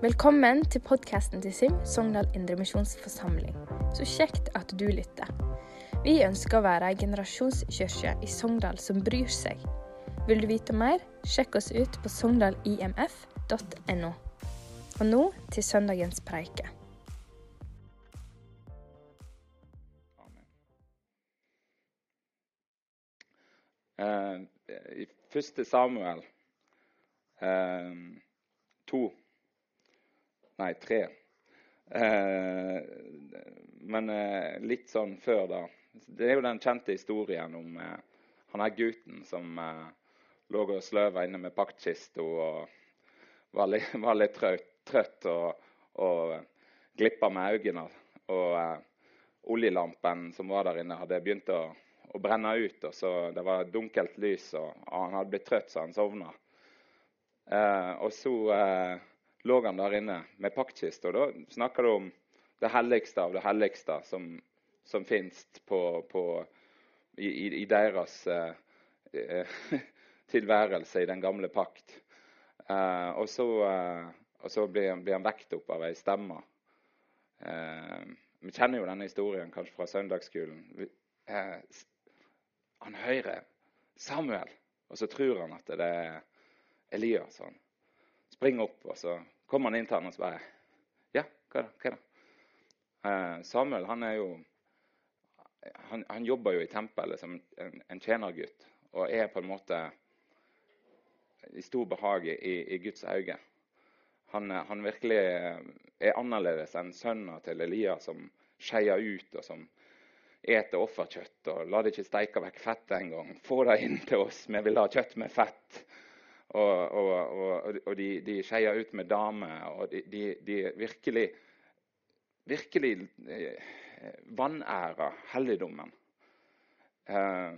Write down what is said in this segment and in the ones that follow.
Velkommen til podkasten til SIM, Sogndal Indremisjonsforsamling. Så kjekt at du lytter. Vi ønsker å være ei generasjonskirke i Sogndal som bryr seg. Vil du vite mer, sjekk oss ut på sogndalimf.no. Og nå til søndagens preike. Eh, I første Samuel eh, to Nei, tre. Eh, men eh, litt sånn før, da. Det er jo den kjente historien om eh, han er gutten som lå og sløva inne med paktkista og var litt, var litt trøtt, trøtt og, og glippa med øynene. Og eh, oljelampen som var der inne, hadde begynt å, å brenne ut. og så Det var dunkelt lys, og, og han hadde blitt trøtt så han sovna. Eh, og så eh, lå han der inne med paktkiste. Og da snakker du om det helligste av det helligste som, som fins i, i, i, deres eh, eh tilværelse i den gamle pakt. Eh, og så, eh, og så blir, blir, han vekt opp av ei stemme. Eh, vi kjenner jo denne historien kanskje fra søndagsskolen. Eh, han hører Samuel, og så tror han at det er Elias. Han springer opp, og så kommer han inn til han og så bare Ja, hva det? Hva det? Eh, Samuel han er jo han, han, jobber jo i tempelet som en, en tjenergutt og er på en måte i stor behag i, i Guds øyne. Han, han, virkelig er annerledes enn sønnen til Elias, som skeier ut, og som eter offerkjøtt. og La det ikke steike vekk fettet engang. Få det inn til oss. Vi vil ha kjøtt med fett. Og, og, og, de, de skeier ut med damer. Og de, de, de virkelig, virkelig eh, vanærer helligdommen. Eh,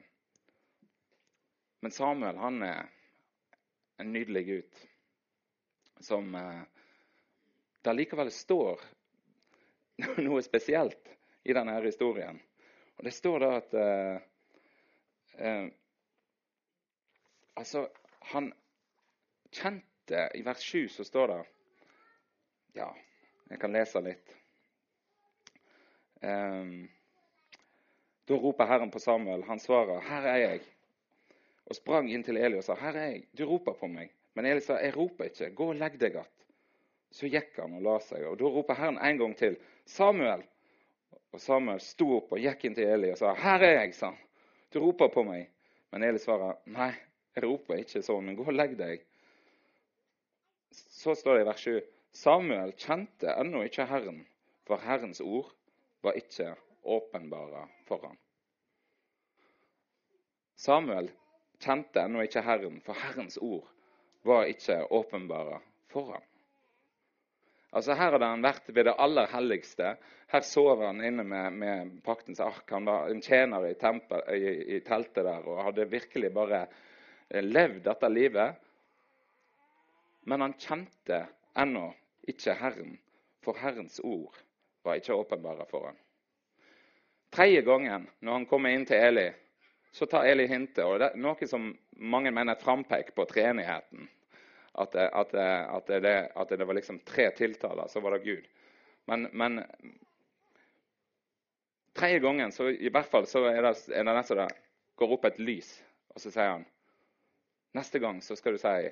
men Samuel han er en nydelig gutt som eh, Det likevel står noe spesielt i denne historien. Og Det står da at eh, eh, Altså, han kjente I vers 7 så står det Ja, jeg kan lese litt. Um, da roper Herren på Samuel. Han svarer, 'Her er jeg.' Og sprang inn til Eli og sa, 'Her er jeg. Du roper på meg.' Men Eli sa, 'Jeg roper ikke. Gå og legg deg att.' Så gikk han og la seg. Og Da roper Herren en gang til, 'Samuel.' Og Samuel sto opp og gikk inn til Eli og sa, 'Her er jeg', sa han. 'Du roper på meg.' Men Eli svarer, 'Nei, jeg roper ikke sånn, men gå og legg deg.' Så står det i vers 7 Samuel kjente ennå ikke Herren, for Herrens ord var ikke åpenbare for ham. Samuel kjente ennå ikke Herren, for Herrens ord var ikke åpenbare for ham. Altså Her hadde han vært ved det aller helligste. Her sover han inne med, med paktens ark. Han var en tjener i, tempel, i, i teltet der og hadde virkelig bare levd dette livet men han kjente ennå ikke Herren, for Herrens ord var ikke åpenbare for ham. Tredje gangen når han kommer inn til Eli, så tar Eli hintet. og det er Noe som mange mener er frampek på treenigheten. At, at, at, det, at det, var liksom tre tiltaler, så var det Gud. Men, men tredje gangen så i hvert fall så er det, er det nesten det går opp et lys, og så sier han Neste gang så skal du si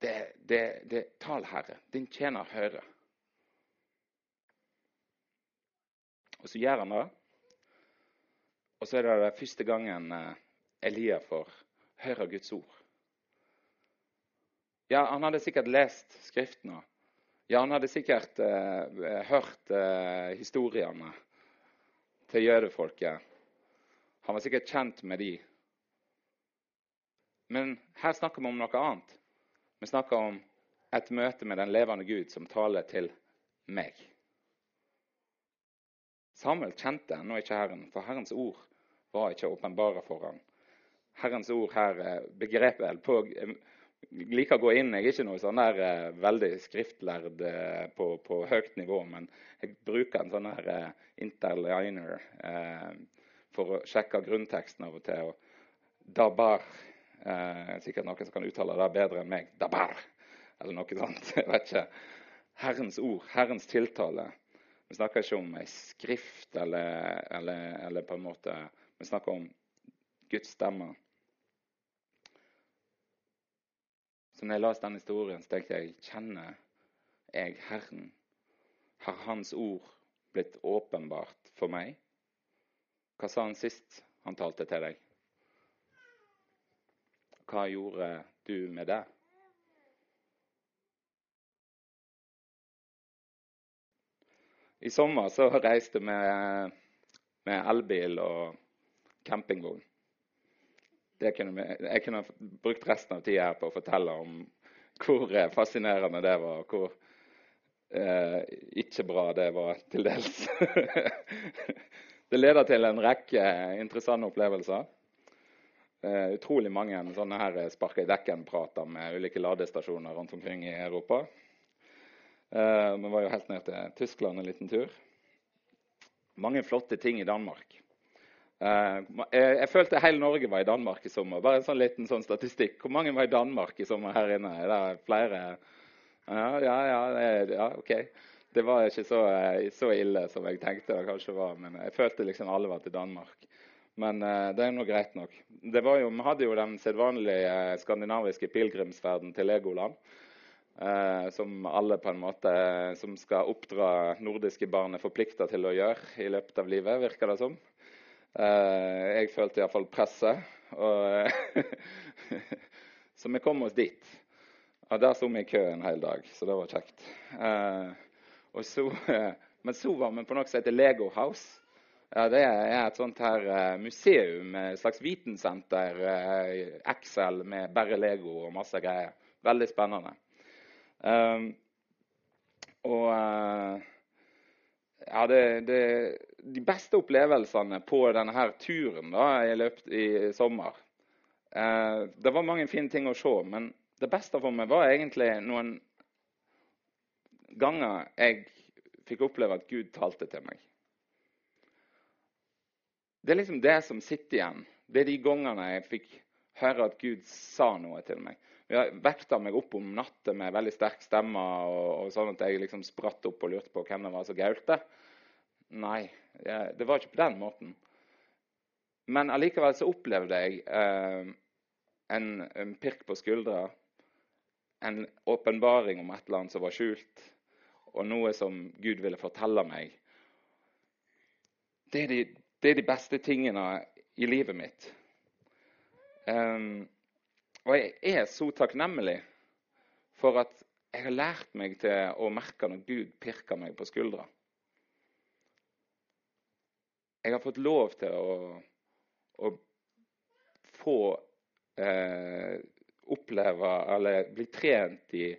det, det, det Tal, Herre, din tjener hører. Og så gjør han det. Og så er det den første gangen eh, Elia får høre Guds ord. Ja, han hadde sikkert lest Skriftene. Ja, han hadde sikkert eh, hørt eh, historiene til jødefolket. Han var sikkert kjent med de. Men her snakker vi om noe annet. Vi snakker om et møte med den levende Gud som taler til meg. Samuel kjente ennå ikke Herren, for Herrens ord var ikke åpenbare for ham. Herrens ord her eh, begrepet på jeg liker å gå inn. Jeg er ikke noe sånn der uh, veldig skriftlærd uh, på, på, høyt nivå, men jeg bruker en sånn her interliner interliner for å sjekke grunnteksten av og til. Og dabar Eh, sikkert noen som kan uttale det bedre enn meg. Dabar. eller noe sånt. Jeg vet ikke. Herrens ord, Herrens tiltale. Vi snakker ikke om ei skrift eller, eller, eller, på en måte Vi snakker om Guds stemme. Så når jeg leste den historien, så tenkte jeg kjenner jeg Herren? Har Hans ord blitt åpenbart for meg? Hva sa han sist han talte til deg? Hva gjorde du med det? I sommer så reiste vi med, elbil og campingvogn. Kunne vi, jeg kunne brukt resten av tida her på å fortelle om hvor fascinerende det var, og hvor eh, ikke bra det var til dels. det leder til en rekke interessante opplevelser. Uh, utrolig mange sånne her sparker i dekken-prater med ulike ladestasjoner rundt omkring i Europa. Uh, vi var jo helt ned til Tyskland en liten tur. Mange flotte ting i Danmark. Uh, jeg, jeg, følte hele Norge var i Danmark i sommer. Bare en sånn liten sånn statistikk. Hvor mange var i Danmark i sommer her inne? Det flere? Ja, ja, ja, ja OK. Det var ikke så, så, ille som jeg tenkte det kanskje var, men jeg følte liksom alle var til Danmark. Men uh, det er nå greit nok. Jo, vi hadde jo den sedvanlige uh, skandinaviske pilegrimsferden til Legoland. Uh, som alle på en måte som skal oppdra nordiske barn er forplikta til å gjøre i løpet av livet, virker det som. jeg følte iallfall presset. Og, så vi kom oss dit. Og der sto vi i kø en hel dag, så det var kjekt. Så, men så var vi på noe som heter Lego House. Ja, Det er et sånt her uh, museum, et slags vitensenter, uh, Excel med bare Lego og masse greier. Veldig spennende. Um, og uh, ja, det, det, De beste opplevelsene på denne her turen da, i løpet i sommer Det var mange fine ting å se, men det beste for meg var egentlig noen ganger jeg fikk oppleve at Gud talte til meg. Det er liksom det som sitter igjen. Det er de gangene jeg fikk høre at Gud sa noe til meg. Jeg vekta meg opp om natta med veldig sterk stemme, og, og, sånn at jeg liksom spratt opp og lurte på hvem det var som gaulte. Nei, det var ikke på den måten. Men allikevel så opplevde jeg eh, en, en, pirk på skuldra, en åpenbaring om et eller annet som var skjult, og noe som Gud ville fortelle meg. Det er de, det er de beste tingene i livet mitt. Um, og jeg er så takknemlig for at jeg har lært meg til å merke når Gud pirker meg på skuldra. Jeg har fått lov til å, å få eh, oppleve eller bli trent i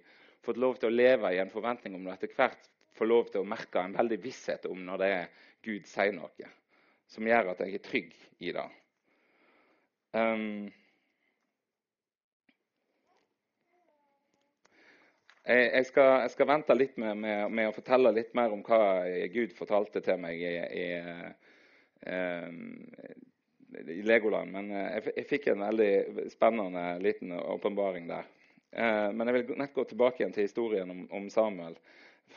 Fått lov til å leve i en forventning om det etter hvert få lov til å merke en veldig visshet om når det er Gud sier noe som gjør at jeg er trygg i det. Um, jeg, skal, jeg, skal, vente litt med, med, med, å fortelle litt mer om hva Gud fortalte til meg i, i, um, i Legoland. Men eh, jeg, jeg, fikk en veldig spennende liten åpenbaring der. Uh, men jeg vil nett gå tilbake igjen til historien om, om Samuel.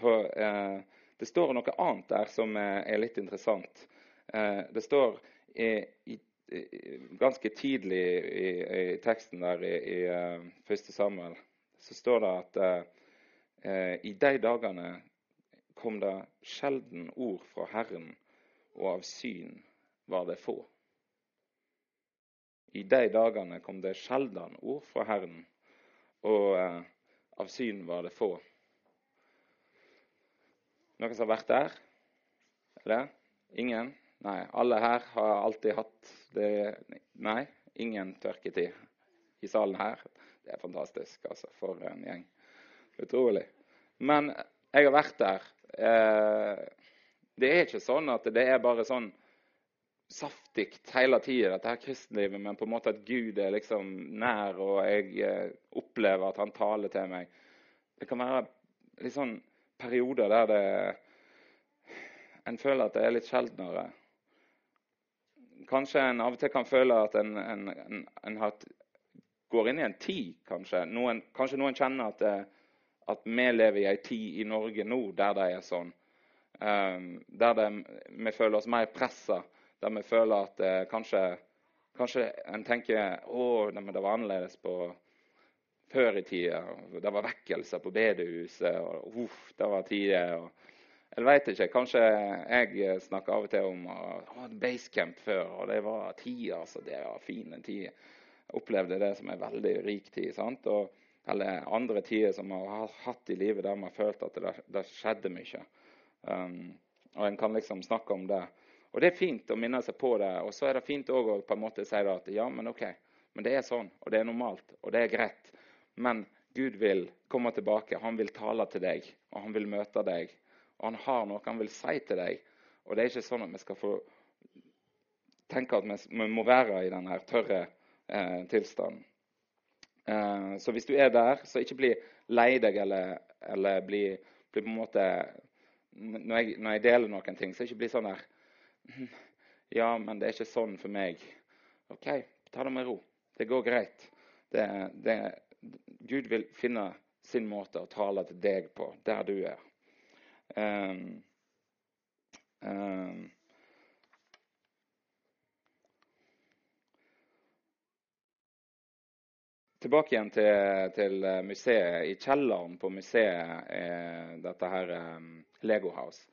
For uh, det står noe annet der som er litt interessant. Eh, det står i, ganske tidlig i, i, teksten der i, i uh, første Samuel så står det at uh, i de dagene kom det sjelden ord fra Herren, og av syn var det få. I de dagene kom det sjelden ord fra Herren, og av syn var det få. Noen som har vært der? Eller? Ingen? Nei, alle her har alltid hatt det Nei, ingen tørketid i salen her. Det er fantastisk, altså. For en gjeng. Utrolig. Men jeg har vært der. Eh, det er ikke sånn at det er bare sånn saftig hele tida, dette her kristenlivet, men på en måte at Gud er liksom nær, og jeg eh, opplever at han taler til meg. Det kan være litt sånn perioder der det en føler at det er litt sjeldnere kanskje en av og til kan føle at en, en, en, en har, går inn i en tid, kanskje. Noen, kanskje noen kjenner at det, at vi lever i en tid i Norge nå der det er sånn. Um, der det, vi føler oss mer pressa. Der vi føler at eh, kanskje, kanskje en tenker å, det var annerledes på før i tida. Det var vekkelser på bedehuset. og uff, det var tider. og jeg vet ikke. Kanskje jeg snakker av og til om å, basecamp før, og det var tida, altså Det var fine tider. Opplevde det som en veldig rik tid. sant? Og, eller andre tider som man har hatt i livet der man har følt at det, det skjedde mye. Um, og en kan liksom snakke om det. Og det er fint å minne seg på det. Og så er det fint òg å på en måte si at ja, men OK, men det er sånn, og det er normalt, og det er greit. Men Gud vil komme tilbake. Han vil tale til deg, og han vil møte deg. Og han har noe han vil si til deg. Og det er ikke sånn at vi skal få tenke at vi må være i denne tørre eh, tilstanden. Eh, så hvis du er der, så ikke bli lei deg eller, eller bli, bli, på en måte når jeg, når jeg, deler noen ting, så ikke bli sånn der Ja, men det er ikke sånn for meg. OK, ta det med ro. Det går greit. Det, det, Gud vil finne sin måte å tale til deg på der du er. Um, um, tilbake igjen til, til, museet. I kjelleren på museet, eh, dette her um, Lego House,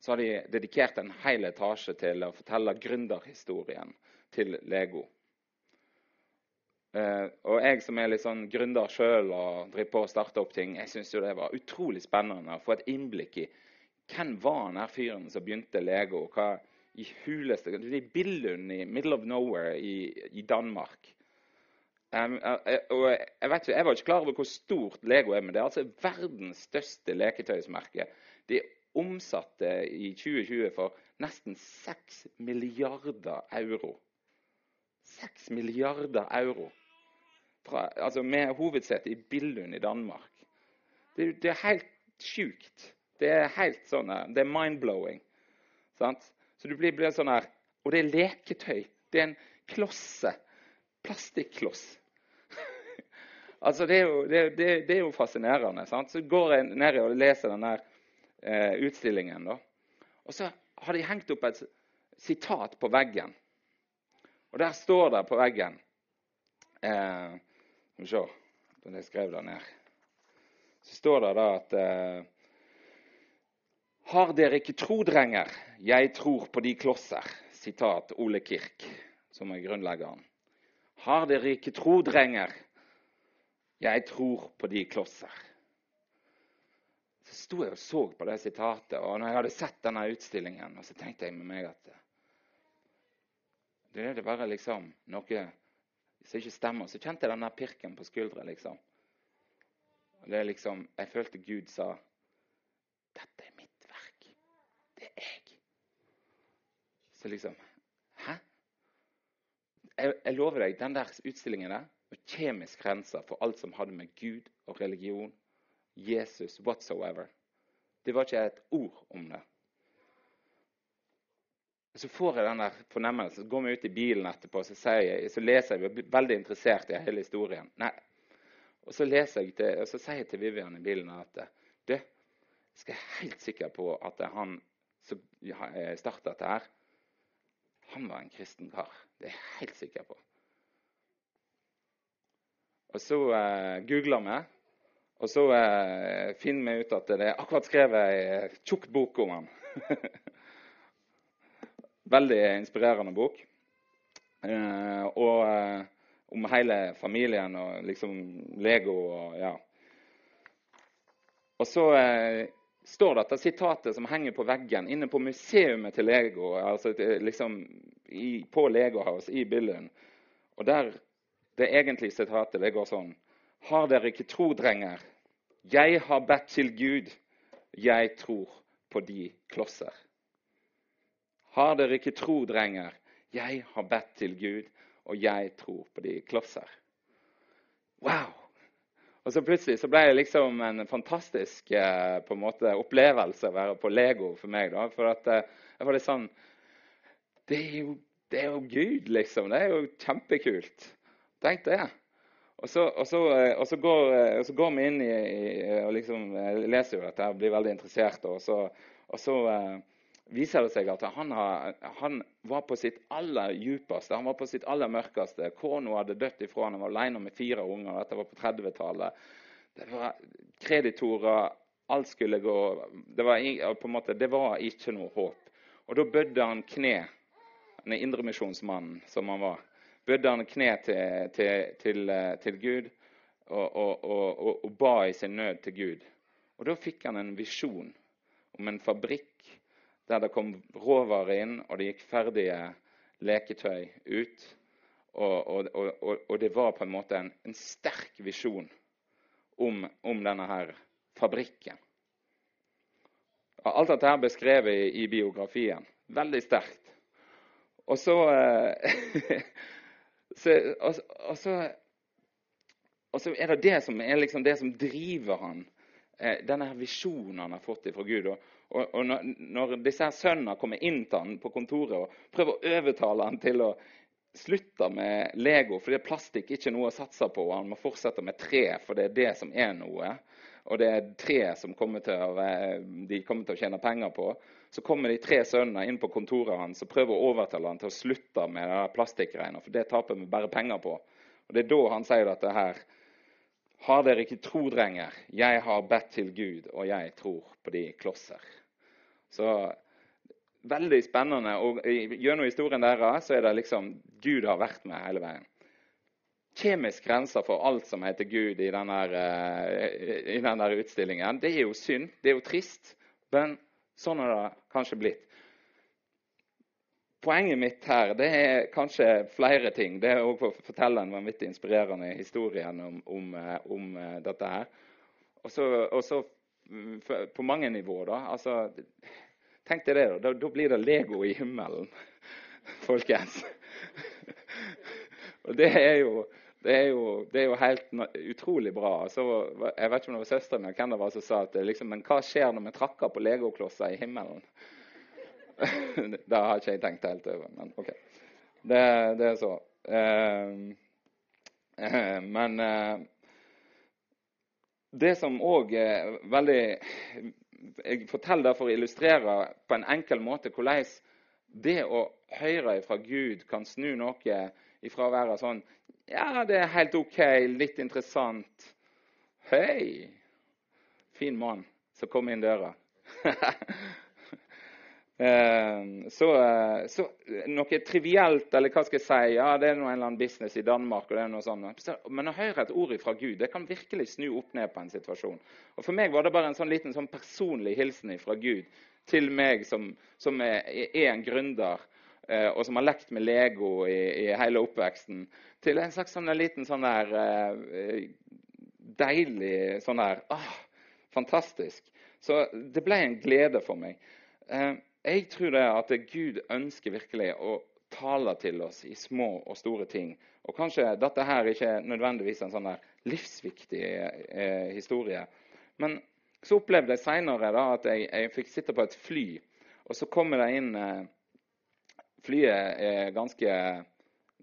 så har de dedikert en hel etasje til å fortelle gründerhistorien til Lego. Uh, og jeg som er litt sånn gründer sjøl og driver på å starte opp ting, jeg syns det var utrolig spennende å få et innblikk i hvem var den her fyren som begynte Lego. Hva i huleste er Billund i middle of nowhere i, i Danmark. Um, og jeg, vet ikke, jeg var ikke klar over hvor stort Lego er, men det er altså verdens største leketøysmerke. De omsatte i 2020 for nesten 6 milliarder euro. 6 milliarder euro fra, altså med hovedsete i Billund i Danmark. Det, det, er helt sjukt. Det er helt sånn Det er mind-blowing. Så du blir, blir sånn her Og det er leketøy. Det er en klosse. Plastikkloss. altså, det er, jo, det, det, det er jo, fascinerende. Sant? Så går jeg ned og leser denne eh, utstillingen. Da. Og så har de hengt opp et sitat på veggen. Og der står det på veggen eh, skal vi se da jeg skrev det ned. Så står det da at eh, Har dere ikke tro, drenger? Jeg tror på de klosser. Sitat Ole Kirk, som er grunnleggeren. Har dere ikke tro, drenger? Jeg tror på de klosser. Så sto jeg og så på det sitatet, og når jeg hadde sett denne utstillingen, så tenkte jeg med meg at det er bare liksom noe som ikke stemmer. Så kjente jeg denne pirken på skuldra. liksom. Det er liksom, Jeg følte Gud sa Dette er mitt verk. Det er jeg. Så liksom Hæ? Jeg, jeg lover deg, den der utstillingen der var kjemisk rensa for alt som hadde med Gud og religion, Jesus, whatsoever. Det var ikke et ord om det. Så får jeg den der fornemmelsen, så går vi ut i bilen etterpå så, jeg, så leser jeg, jeg er veldig interessert i hele historien. Nei. Og så, leser jeg til, og så sier jeg til Vivian i bilen at du, skal være helt sikker på at han som starta dette her, han var en kristen kar. Det er jeg helt sikker på. Og så eh, googler vi, og så eh, finner vi ut at det er akkurat skrevet ei tjukk bok om han. Veldig inspirerende bok. Eh, og eh, om hele familien og liksom Lego og ja. Og så eh, står det at det sitatet som henger på veggen inne på museet til Lego, altså liksom i, på Lego House i Billund. Og der det egentlige sitatet det går sånn Har dere ikke tro, drenger? Jeg har bedt til Gud. Jeg tror på de klosser. Har dere ikke tro, drenger? Jeg har bedt til Gud, og jeg tror på de klosser. Wow! Og så plutselig så ble det liksom en fantastisk eh, på en måte, opplevelse å være på Lego for meg. da, For at eh, jeg var litt sånn det er, jo, det er, jo, Gud, liksom. Det er jo kjempekult. Tenk det. Og så, og så, eh, og så, går, og så går, vi inn i, i og liksom leser jo dette og blir veldig interessert. Og så, og så viser det seg at han, har, han, var på sitt aller djupeste, han var på sitt aller mørkeste. Kona hadde dødd ifra han, var alene med fire unger. Dette var på 30-tallet. Det var kreditorer, alt skulle gå det var, måte, det var ikke noe håp. Og da bødde han kne, den indremisjonsmannen som han var bødde han kne til, til, til, eh, til Gud og, og, og, og, ba i sin nød til Gud. Og Da fikk han en visjon om en fabrikk der det kom råvarer inn, og det gikk ferdige leketøy ut. Og, og det var på en måte en, en sterk visjon om, om, denne her fabrikken. Alt dette er beskrevet i, i biografien. Veldig sterkt. Og så eh, Så, og, og, så, og, så, er det det som er liksom det som driver han. Eh, denne visjonen han har fått fra Gud. Og, og når, når, disse her sønnene kommer inn til han på kontoret og prøver å overtale han til å slutte med Lego, fordi plastikk ikke er noe å satse på, og han må fortsette med tre, for det er det som er noe. Og det er tre som kommer til å, de kommer til å tjene penger på. Så kommer de tre sønnene inn på kontoret hans og prøver å overtale han til å slutte med plastikkgreiene, for det taper vi bare penger på. Og Det er da han sier dette her. Har dere ikke tro, drenger? Jeg har bedt til Gud, og jeg tror på de klosser. Så veldig spennende. Og gjennom historien deres så er det liksom Gud har vært med hele veien. Kjemisk grenser for alt som heter Gud i den der denne utstillingen. Det er jo synd. Det er jo trist. Men Sånn har det kanskje blitt. Poenget mitt her det er kanskje flere ting. Det er også å fortelle en vanvittig inspirerende historie om, om, eh, om eh, dette her. Og så mm, på mange nivåer, da. Altså, tenk deg det, da. Da blir det Lego i himmelen, folkens. Og det er jo det er, jo, det er jo, helt utrolig bra. Så, jeg vet ikke om det var søsteren min som sa at liksom, men hva skjer når vi trakker på legoklosser i himmelen? det har ikke jeg tenkt helt over, men OK. Det, det er så. Uh, men uh, det som òg er veldig Jeg forteller det for å illustrere på en enkel måte hvordan det å høre fra Gud kan snu noe ifra å være sånn ja, det er helt OK, litt interessant. Hei! Fin mann som kom inn døra. Eh, så, eh, så, noe trivielt, eller hva skal jeg si Ja, det er noe en eller annen business i Danmark. og det er noe sånt. Men å høre et ord fra Gud det kan virkelig snu opp ned på en situasjon. Og For meg var det bare en sånn liten sånn personlig hilsen fra Gud til meg som, som er, en gründer Eh, og som har lekt med Lego i, i hele oppveksten, til en slags sånn liten sånn der deilig sånn der ah, Fantastisk. Så det ble en glede for meg. Eh, jeg tror det at Gud ønsker virkelig å tale til oss i små og store ting. Og kanskje dette her ikke er nødvendigvis en sånn der livsviktig eh, historie. Men så opplevde jeg seinere at jeg, jeg, fikk sitte på et fly, og så kommer det inn eh, flyet er ganske,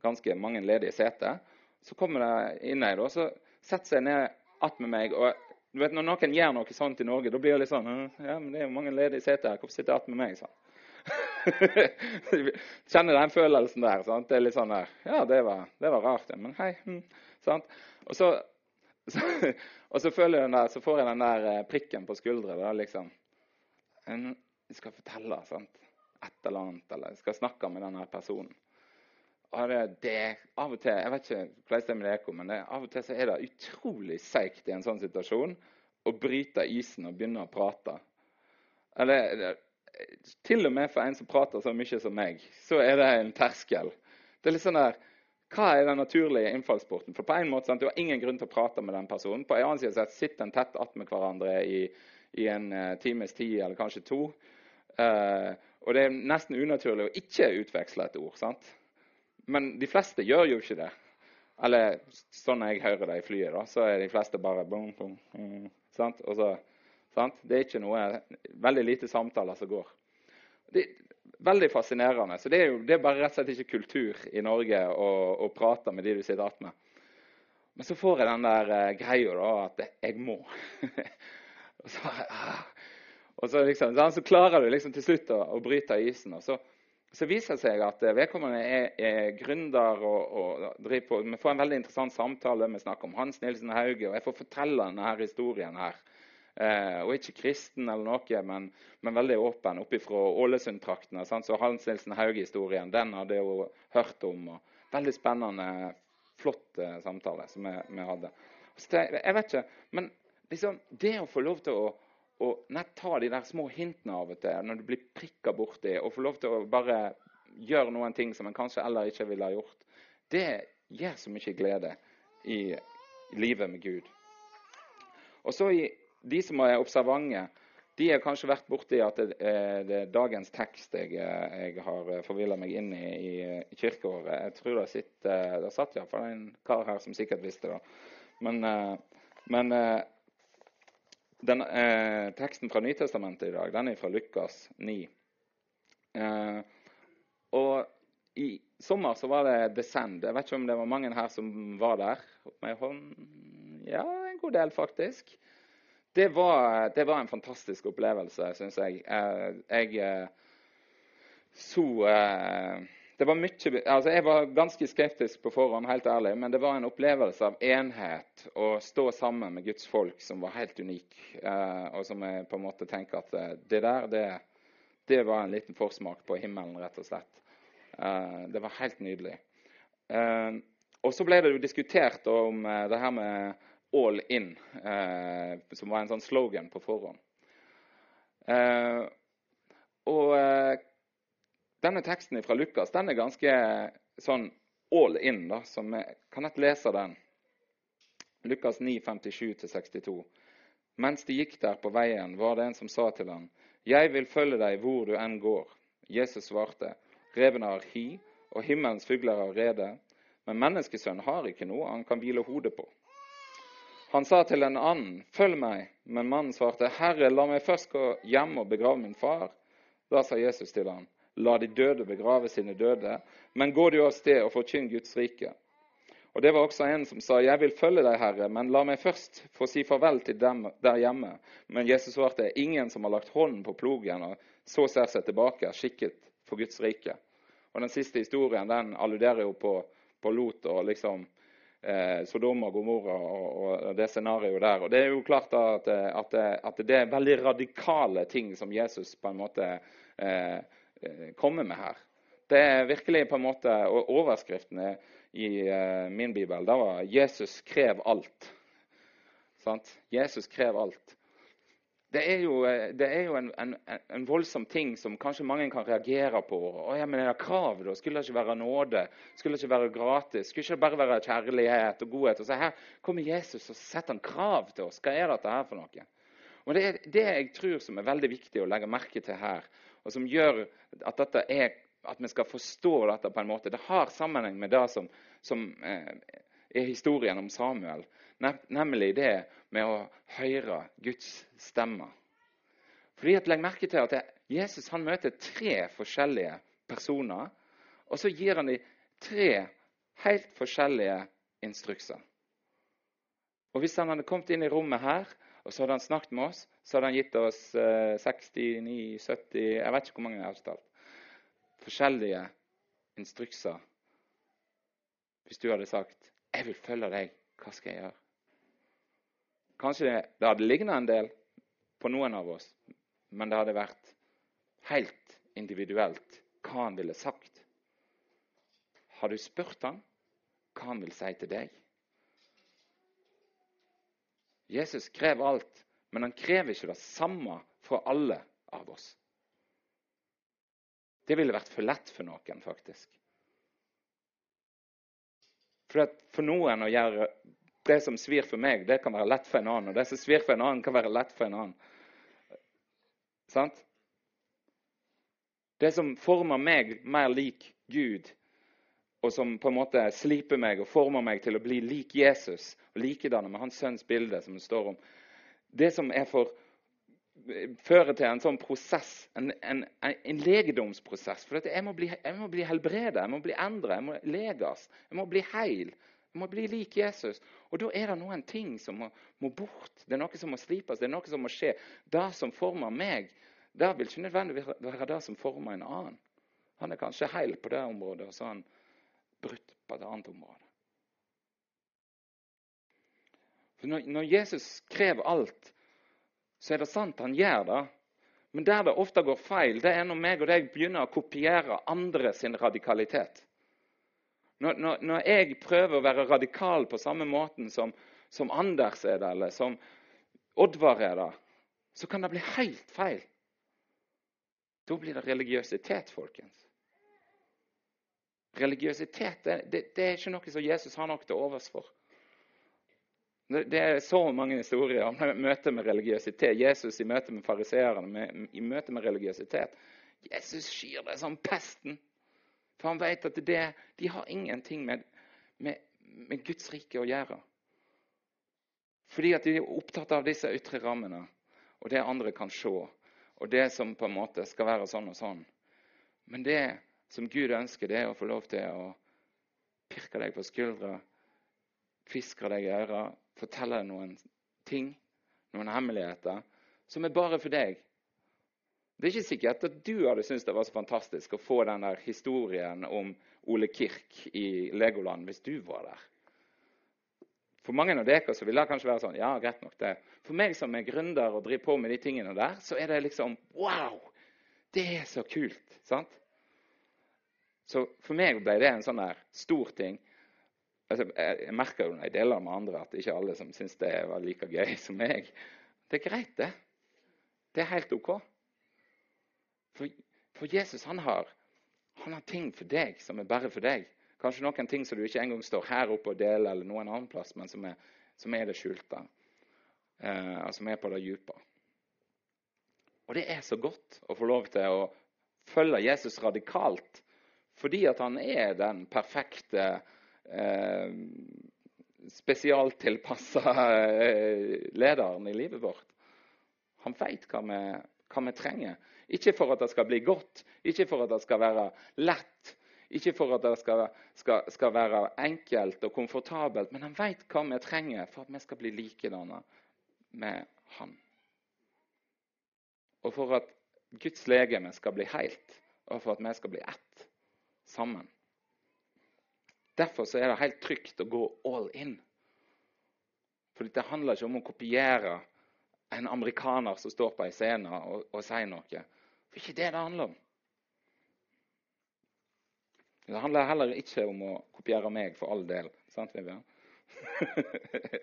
ganske mange ledige seter. Så kommer det inn ei, så setter seg ned attmed meg. og du vet, Når noen gjør noe sånt i Norge, da blir det litt sånn ja, men 'Det er jo mange ledige seter her. Hvorfor sitter du attmed meg?' sånn. Kjenner den følelsen der. sant? Det er litt sånn der Ja, det var, det var rart, men hei. Hm, sant? Og så, så, og så, der, så, får jeg den der eh, prikken på skuldra. liksom. Jeg skal fortelle. sant? et eller annet, eller jeg skal snakke med denne personen. Og det, av og til, Jeg vet ikke hvordan det er med dere, men det, av og til så er det utrolig seigt i en sånn situasjon å bryte isen og begynne å prate. Eller til og med for en som prater så mye som meg, så er det en terskel. Det er litt sånn der, Hva er den naturlige innfallsporten? For på en måte, sant, Du har ingen grunn til å prate med den personen. På en annen side sitter en tett attmed hverandre i, i en uh, times tid, eller kanskje to. Uh, og det er nesten unaturlig å ikke utveksle et ord. sant? Men de fleste gjør jo ikke det. Eller sånn jeg hører det i flyet, da, så er de fleste bare boom, boom, mm, sant? Og så, sant? Det er ikke noe Veldig lite samtaler som går. Det er veldig fascinerende. Så det er jo det er bare rett og slett ikke kultur i Norge å, å prate med de du sitter attmed. Men så får jeg den der uh, greia da, at jeg må. og, så, uh, og så, liksom, så, klarer du liksom til slutt å, å bryte isen. og så så viser det seg at eh, vedkommende er, er gründer og, og, driver på Vi får en veldig interessant samtale. Vi snakker om Hans Nilsen Hauge, og jeg får fortelle denne her historien her. Eh, og ikke kristen eller noe, men, men veldig åpen oppe fra Ålesund-traktene. Så Hans Nilsen Hauge-historien den hadde jeg jo hørt om. Veldig spennende, flott eh, samtale som vi, vi hadde. Det, jeg vet ikke, men liksom, det å få lov til å og nett ta de der små hintene av og til når du blir prikka borti, og få lov til å bare gjøre noen ting som en kanskje eller ikke ville ha gjort, det gir så mye glede i livet med Gud. Og så De som er observante, de har kanskje vært borti at det, det er dagens tekst jeg, jeg har forvilla meg inn i i, kirkeåret. Jeg tror det, sitter, det satt iallfall en kar her som sikkert visste det. Men, men den eh, teksten fra Nytestamentet i dag den er fra Lukas 9. Eh, og i sommer så var det Descend. Jeg vet ikke om det var mange her som var der. Med hånd Ja, en god del, faktisk. Det var, det var en fantastisk opplevelse, syns jeg. Eh, jeg eh, så eh, det var mye, altså Jeg var ganske skeptisk på forhånd, helt ærlig, men det var en opplevelse av enhet å stå sammen med Guds folk som var helt unik. Eh, og som jeg på en måte tenker at eh, det der, det, det, var en liten forsmak på himmelen, rett og slett. Eh, det var helt nydelig. Og så ble det jo diskutert om det her med all in, som var en sånn slogan på forhånd. og denne teksten fra Lukas den er ganske sånn all in. da, så vi Kan jeg lese den? Lukas 9, 57-62. Mens de gikk der på veien, var det en som sa til ham, 'Jeg vil følge deg hvor du enn går.' Jesus svarte, 'Revene har hi, og himmelens fugler har rede.' Men menneskesønnen har ikke noe han kan hvile hodet på. Han sa til en annen, 'Følg meg.' Men mannen svarte, 'Herre, la meg først gå hjem og begrave min far.' Da sa Jesus til ham, La de døde begrave sine døde, men gå du av sted og forkynn Guds rike. Og Det var også en som sa, Jeg vil følge deg, Herre, men la meg først få si farvel til dem der hjemme. Men Jesus svarte, ingen som har lagt hånden på plogen og så ser seg tilbake, er skikket for Guds rike. Og Den siste historien den alluderer jo på, på Lot og liksom eh, og Gomorra og, og, det scenarioet der. Og Det er jo klart at, at, at, det er veldig radikale ting som Jesus på en måte eh, Eh, kommer med her. Det er virkelig på en måte Overskriftene i uh, min bibel da var 'Jesus krev alt'. Sant? Jesus krev alt. Det er jo, eh, det er jo en, en, en, voldsom ting som kanskje mange kan reagere på. Å, ja, men er det krav, da? Skulle det ikke være nåde? Skulle det ikke være gratis? Skulle det ikke bare være kjærlighet og godhet? Og så Her kommer Jesus og setter en krav til oss. Hva er dette her for noe? Og Det er det jeg tror som er veldig viktig å legge merke til her og som gjør at, er, at vi skal forstå dette på en måte. Det har sammenheng med det som, som eh, er historien om Samuel, nemlig det med å høre Guds stemme. Fordi at Legg merke til at Jesus han møter tre forskjellige personer, og så gir han dem tre helt forskjellige instrukser. Og Hvis han hadde kommet inn i rommet her og så hadde han snakket med oss. Så hadde han gitt oss eh, 69, 70 Jeg vet ikke hvor mange jeg har talt. Forskjellige instrukser. Hvis du hadde sagt 'Jeg vil følge deg. Hva skal jeg gjøre?' Kanskje det, det hadde lignet en del på noen av oss, men det hadde vært helt individuelt hva han ville sagt. Har du spurt ham hva han vil si til deg? Jesus krever alt, men han krever ikke det samme fra alle av oss. Det ville vært for lett for noen, faktisk. For, for noen å gjøre det som svir for meg, det kan være lett for en annen. Og det som svir for en annen, kan være lett for en annen. Sant? Det som former meg mer lik Gud, og som på en måte sliper meg og former meg til å bli lik Jesus og likedanne med hans sønns bilde, som det står om. Det som er for fører til en sånn prosess, en, en, en legedomsprosess. For jeg må, bli, jeg bli helbredet, jeg må bli endret, jeg må leges, jeg må bli heil. Jeg må bli lik Jesus. Og da er det noen ting som må, må, bort. Det er noe som må slipes, det er noe som må skje. Det som former meg, det vil ikke nødvendigvis være det som former en annen. Han er kanskje heil på det området, og så han brutt på et annet område. For når, Jesus krever alt, så er det sant han gjør det. Men der det ofte går feil, det er når meg og deg begynner å kopiere andre sin radikalitet. Når, når, når, jeg prøver å være radikal på samme måten som, som Anders er det, eller som Oddvar er det, så kan det bli helt feil. Da blir det religiøsitet, folkens. Religiøsitet det, det, det er ikke noe som Jesus har noe til overs for. Det, er så mange historier om møte med religiøsitet. Jesus i møte med fariseerne, i møte med religiøsitet. Jesus skyr det som pesten. For han vet at det, de har ingenting med, med, med Guds rike å gjøre. Fordi at de er opptatt av disse ytre rammene og det andre kan se. Og det som på en måte skal være sånn og sånn. Men det som Gud ønsker, det er å få lov til å pirke deg på skuldra, kviskre deg i øret, fortelle deg noen ting, noen hemmeligheter, som er bare for deg. Det er ikke sikkert at du hadde syntes det var så fantastisk å få den der historien om Ole Kirk i Legoland hvis du var der. For mange av dere så vil det kanskje være sånn Ja, greit nok det. For meg som er gründer og driver på med de tingene der, så er det liksom Wow! Det er så kult. sant? Så for meg ble det en sånn der stor ting. Altså, jeg, merker jo når jeg deler med andre, at ikke alle som syns det var like gøy som meg. Det er greit, det. Det er helt OK. For, for Jesus han har, han har, ting for deg som er bare for deg. Kanskje noen ting som du ikke engang står her oppe og deler, eller noen annen plass, men som er, som er det skjulte. Eh, som er på det dype. Og det er så godt å få lov til å følge Jesus radikalt. Fordi at han er den perfekte, eh, spesialtilpassa eh, lederen i livet vårt. Han veit hva, hva vi trenger. Ikke for at det skal bli godt, ikke for at det skal være lett, ikke for at det skal, skal, skal være enkelt og komfortabelt, men han veit hva vi trenger for at vi skal bli likedanne med han. Og for at Guds legeme skal bli helt, og for at vi skal bli ett sammen. Derfor er det helt trygt å gå all in. For det handler ikke om å kopiere en amerikaner som står på ei scene og, og sier noe. Er ikke det det handler om. Det handler heller ikke om å kopiere meg, for all del. Sant, Vivian? det,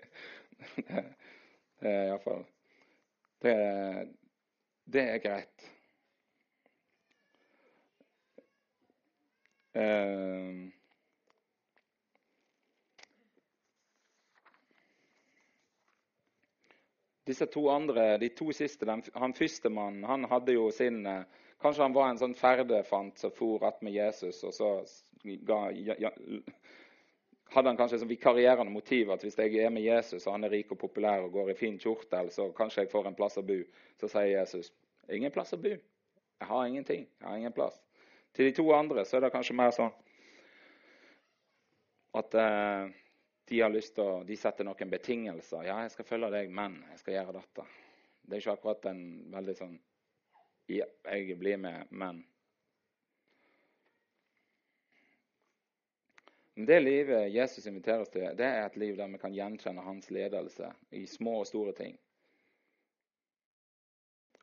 det er iallfall det, det er greit. Uh, Disse to andre, de to siste, den, han første mannen, han hadde jo sin eh, Kanskje han var en sånn ferdefant som for med Jesus, og så ga, ja, ja, hadde han kanskje et vikarierende motiv at hvis jeg er med Jesus, og han er rik og populær og går i fin kjortel, så kanskje jeg får en plass å bo. Så sier Jesus ingen plass å bo. Jeg har ingenting. Jeg har ingen plass. Til de to andre så er det kanskje mer sånn at eh, de har lyst til å, de setter noen betingelser. 'Ja, jeg skal følge deg, men jeg skal gjøre dette.' Det er ikke akkurat en veldig sånn ja, 'Jeg blir med, men' Det livet Jesus inviterer oss til, det er et liv der vi kan gjenkjenne hans ledelse i små og store ting.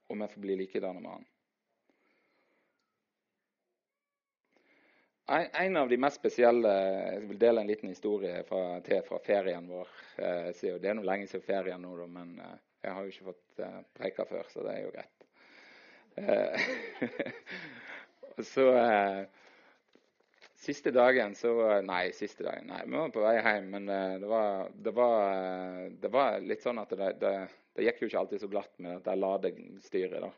Og vi får bli likedanne med han. En av de mest spesielle Jeg vil dele en liten historie fra, til fra ferien vår. Eh, det er noe lenge siden ferien nå, men eh, jeg har jo ikke fått eh, preika før, så det er jo greit. så Siste dagen så Nei, siste dagen. Nei, vi var på vei hjem, men det var, det var, det var litt sånn at det, det, gikk jo ikke alltid så glatt med dette ladestyret. da.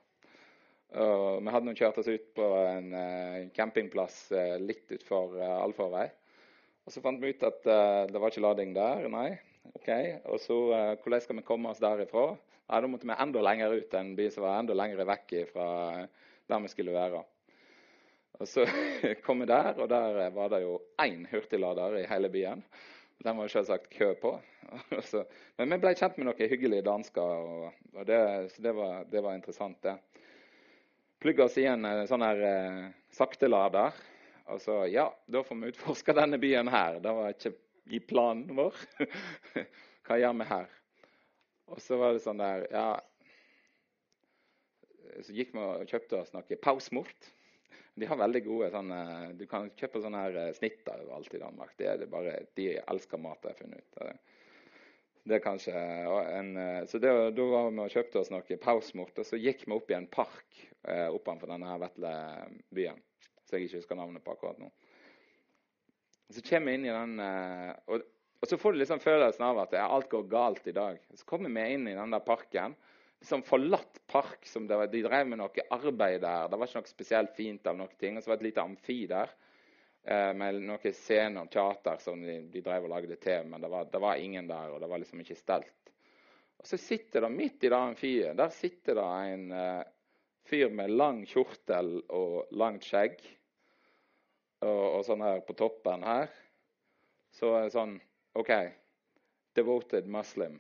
Og vi hadde nå kjørt oss ut på en uh, campingplass uh, litt utfor uh, allfarvei. Og så fant vi ut at det var ikke lading der. nei. ok. Og så hvordan skal vi komme oss derifra? Nei, Da måtte vi enda lenger ut en by som var enda lenger vekk fra der vi skulle være. Og så kom vi der, og der var det jo én hurtiglader i hele byen. den var selvsagt kø på. Men vi ble kjent med noen hyggelige dansker, og det, så det var, det var, interessant, det. Plugga oss i en eh, sånn her eh, saktelader. Og så Ja, da får vi utforske denne byen her. Det var ikke i planen vår. Hva gjør vi her? Og så var det sånn der Ja, så gikk vi og kjøpte oss noe pausmort. De har veldig gode sånne Du kan kjøpe sånne her eh, snitter overalt i Danmark. Det er det bare, De elsker mat, jeg funnet ut. Det er kanskje en, eh, Så det, da var vi og kjøpte oss noe pausmort, og så gikk vi opp i en park eh, oppenfor denne her vesle byen. Så jeg ikke husker navnet på akkurat nå. Så kommer vi inn i den eh, og, og, så får du liksom følelsen av at alt går galt i dag. Så kommer vi inn i den der parken liksom forlatt park. som var, De drev med noe arbeid der. Det var ikke noe spesielt fint. av noen ting. Og så var det et lite amfi der eh, med noen scener og teater som de, de, drev og lagde til. Men det var, det var, ingen der, og det var liksom ikke stelt. Og så sitter det midt i det amfiet der sitter det en uh, fyr med lang kjortel og langt skjegg. Og, og sånn her på toppen her. Så er det sånn OK. Devoted Muslim.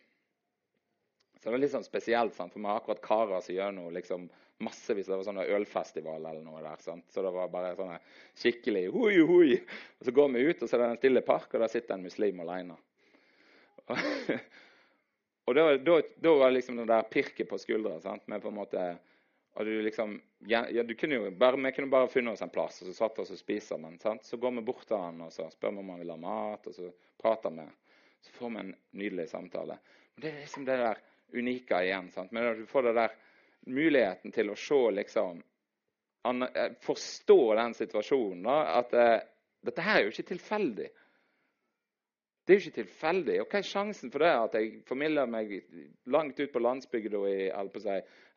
Så det var litt sånn spesielt, sant? for vi har akkurat karer som gjør noe liksom massevis. Det var sånn ølfestival eller noe der. Sant? Så det var bare sånn skikkelig hui, hui. Og så går vi ut, og så er det en stille park, og der sitter en muslim alene. og da, da, da, var liksom det der pirket på skuldra. sant? Med på en måte, og du liksom, ja, du kunne jo bare, Vi kunne bare funnet oss en plass, og så satt oss og spiser. Men sant? så går vi bort til han og så spør vi om han vil ha mat, og så prater vi. Så får vi en nydelig samtale. Men det er liksom det der unika igjen. Sant? Men du får det der muligheten til å se liksom eh, Forstå den situasjonen. Da, at uh, dette her er jo ikke tilfeldig. Det er jo ikke tilfeldig. Og hva er sjansen for det? At jeg formidler meg langt ut på landsbygda i,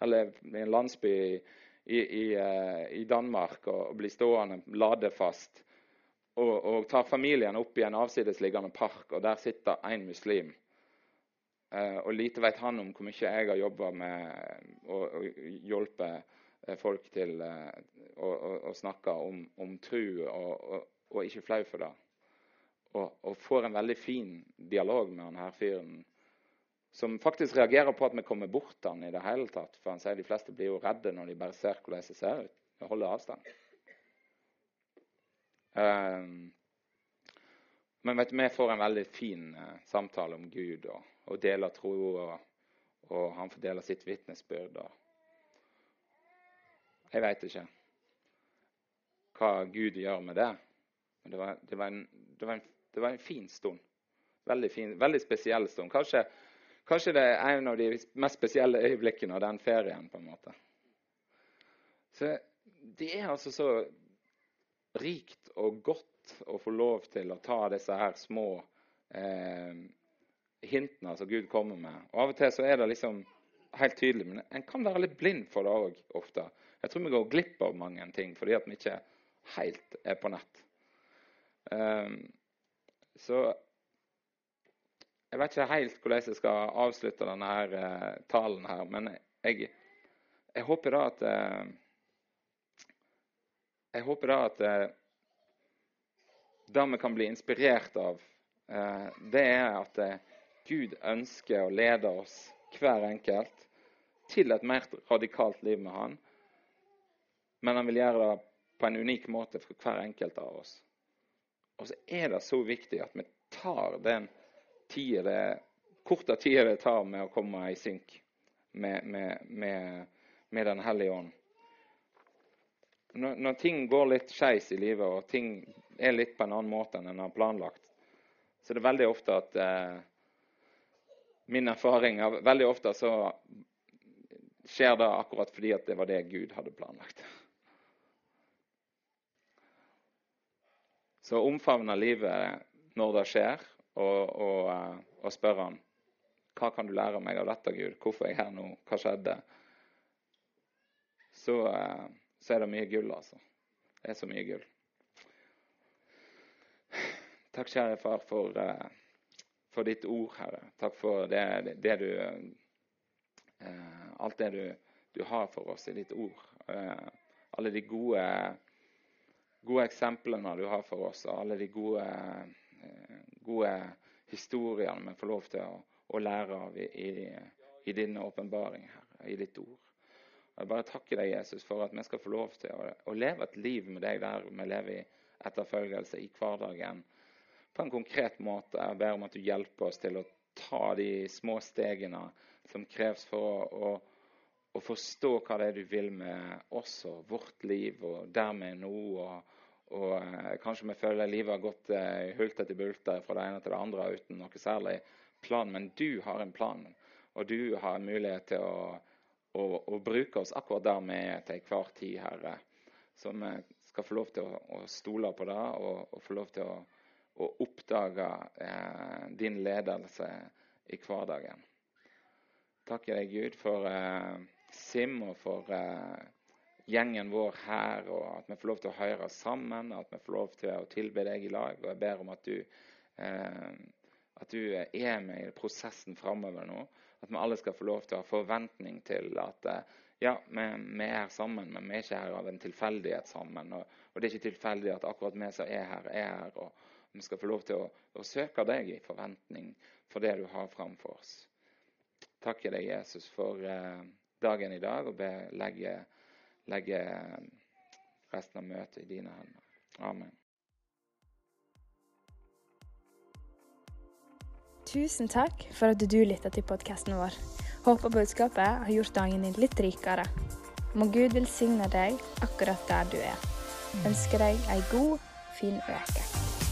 eller i en landsby i, i, uh, i Danmark og, og blir stående ladefast. Og, og tar familien opp i en avsidesliggende park, og der sitter en muslim og lite vet han om hvor mye jeg har jobba med å hjelpe eh, folk til eh, å snakke om, om tru, og, og, og, ikke flau for det. Og, og, får en veldig fin dialog med han her fyren, som faktisk reagerer på at vi kommer bort han i det hele tatt. For han sier de fleste blir jo redde når de bare ser hvordan det ser ut. De holder avstand. Um, men vet du, vi får en veldig fin samtale om Gud. og og deler tro, og, og han fordeler sitt vitnesbyrd. Jeg veit ikke hva Gud gjør med det. Men det var, det var, en, det var, en, det var en, fin stund. Veldig, fin, veldig spesiell stund. Kanskje, kanskje, det er en av de mest spesielle øyeblikkene av den ferien. på en måte. Så det er altså så rikt og godt å få lov til å ta disse her små eh, hintene som Gud kommer med. Og Av og til så er det liksom helt tydelig, men en kan være litt blind for det òg ofte. Jeg tror vi går glipp av mange ting fordi at vi ikke helt er på nett. Um, så jeg vet ikke helt hvordan jeg skal avslutte denne her, uh, talen her, men jeg, jeg håper da at uh, Jeg håper da at uh, det vi kan bli inspirert av, det er at Gud ønsker å lede oss, hver enkelt, til et mer radikalt liv med Han. Men han vil gjøre det på en unik måte for hver enkelt av oss. Og så er det så viktig at vi tar den tida det, korte tida det tar med å komme i synk med, med, med, med Den hellige ånd. Når, når, ting går litt skeis i livet, og ting er litt på en annen måte enn en har planlagt, så er det veldig ofte at eh, min erfaring av veldig ofte så skjer det akkurat fordi at det var det Gud hadde planlagt. Så omfavne livet når det skjer, og, og, eh, og spørre han hva kan du lære meg av dette, Gud? Hvorfor er jeg her nå? Hva skjedde? Så, eh, så er det mye gull, altså. Det er så mye gull. Takk, kjære far, for uh, for ditt ord, Herre. Takk for det, det du eh, Alt det du, du, har for oss i ditt ord. Eh, alle de gode, gode eksemplene du har for oss, og alle de gode, eh, gode historiene vi får lov til å, å lære av i, i, i din åpenbaring, Herre, i ditt ord. Jeg bare takker deg, Jesus, for at vi skal få lov til å, å leve et liv med deg der vi lever i etterfølgelse i hverdagen på en konkret måte. Jeg ber om at du hjelper oss til å ta de små stegene som kreves for å, å, å forstå hva det er du vil med oss og vårt liv, og dermed nå. og og eh, kanskje vi føler livet har gått eh, hulter bulter fra det ene til det andre uten noe særlig plan. Men du har en plan, og du har en mulighet til å, å, å bruke oss akkurat der vi er til enhver tid, Herre. Så vi skal få lov til å, å stole på det og, og, få lov til å, å oppdage eh, din ledelse i hverdagen. Takker deg, Gud, for eh, Sim og for eh, gjengen vår her, og at vi får lov til å høre sammen, at vi får lov til å tilbe deg i lag. Og jeg ber om at du, eh, at du er med i prosessen framover nå. At vi alle skal få lov til å ha forventning til at eh, ja, vi, vi, er sammen, men vi er ikke her av en tilfeldighet sammen. Og, og, det er ikke tilfeldig at akkurat vi som er her, er her. Og vi skal få lov til å, å søke deg i forventning for det du har framfor oss. Takker deg, Jesus, for eh, dagen i dag, og be legge legger eh, resten av møtet i dine hender. Amen. Tusen takk for at du lytta til podkasten vår. Håper budskapet har gjort dagen din litt rikere. Må Gud velsigne deg akkurat der du er. Ønsker deg ei god, fin uke.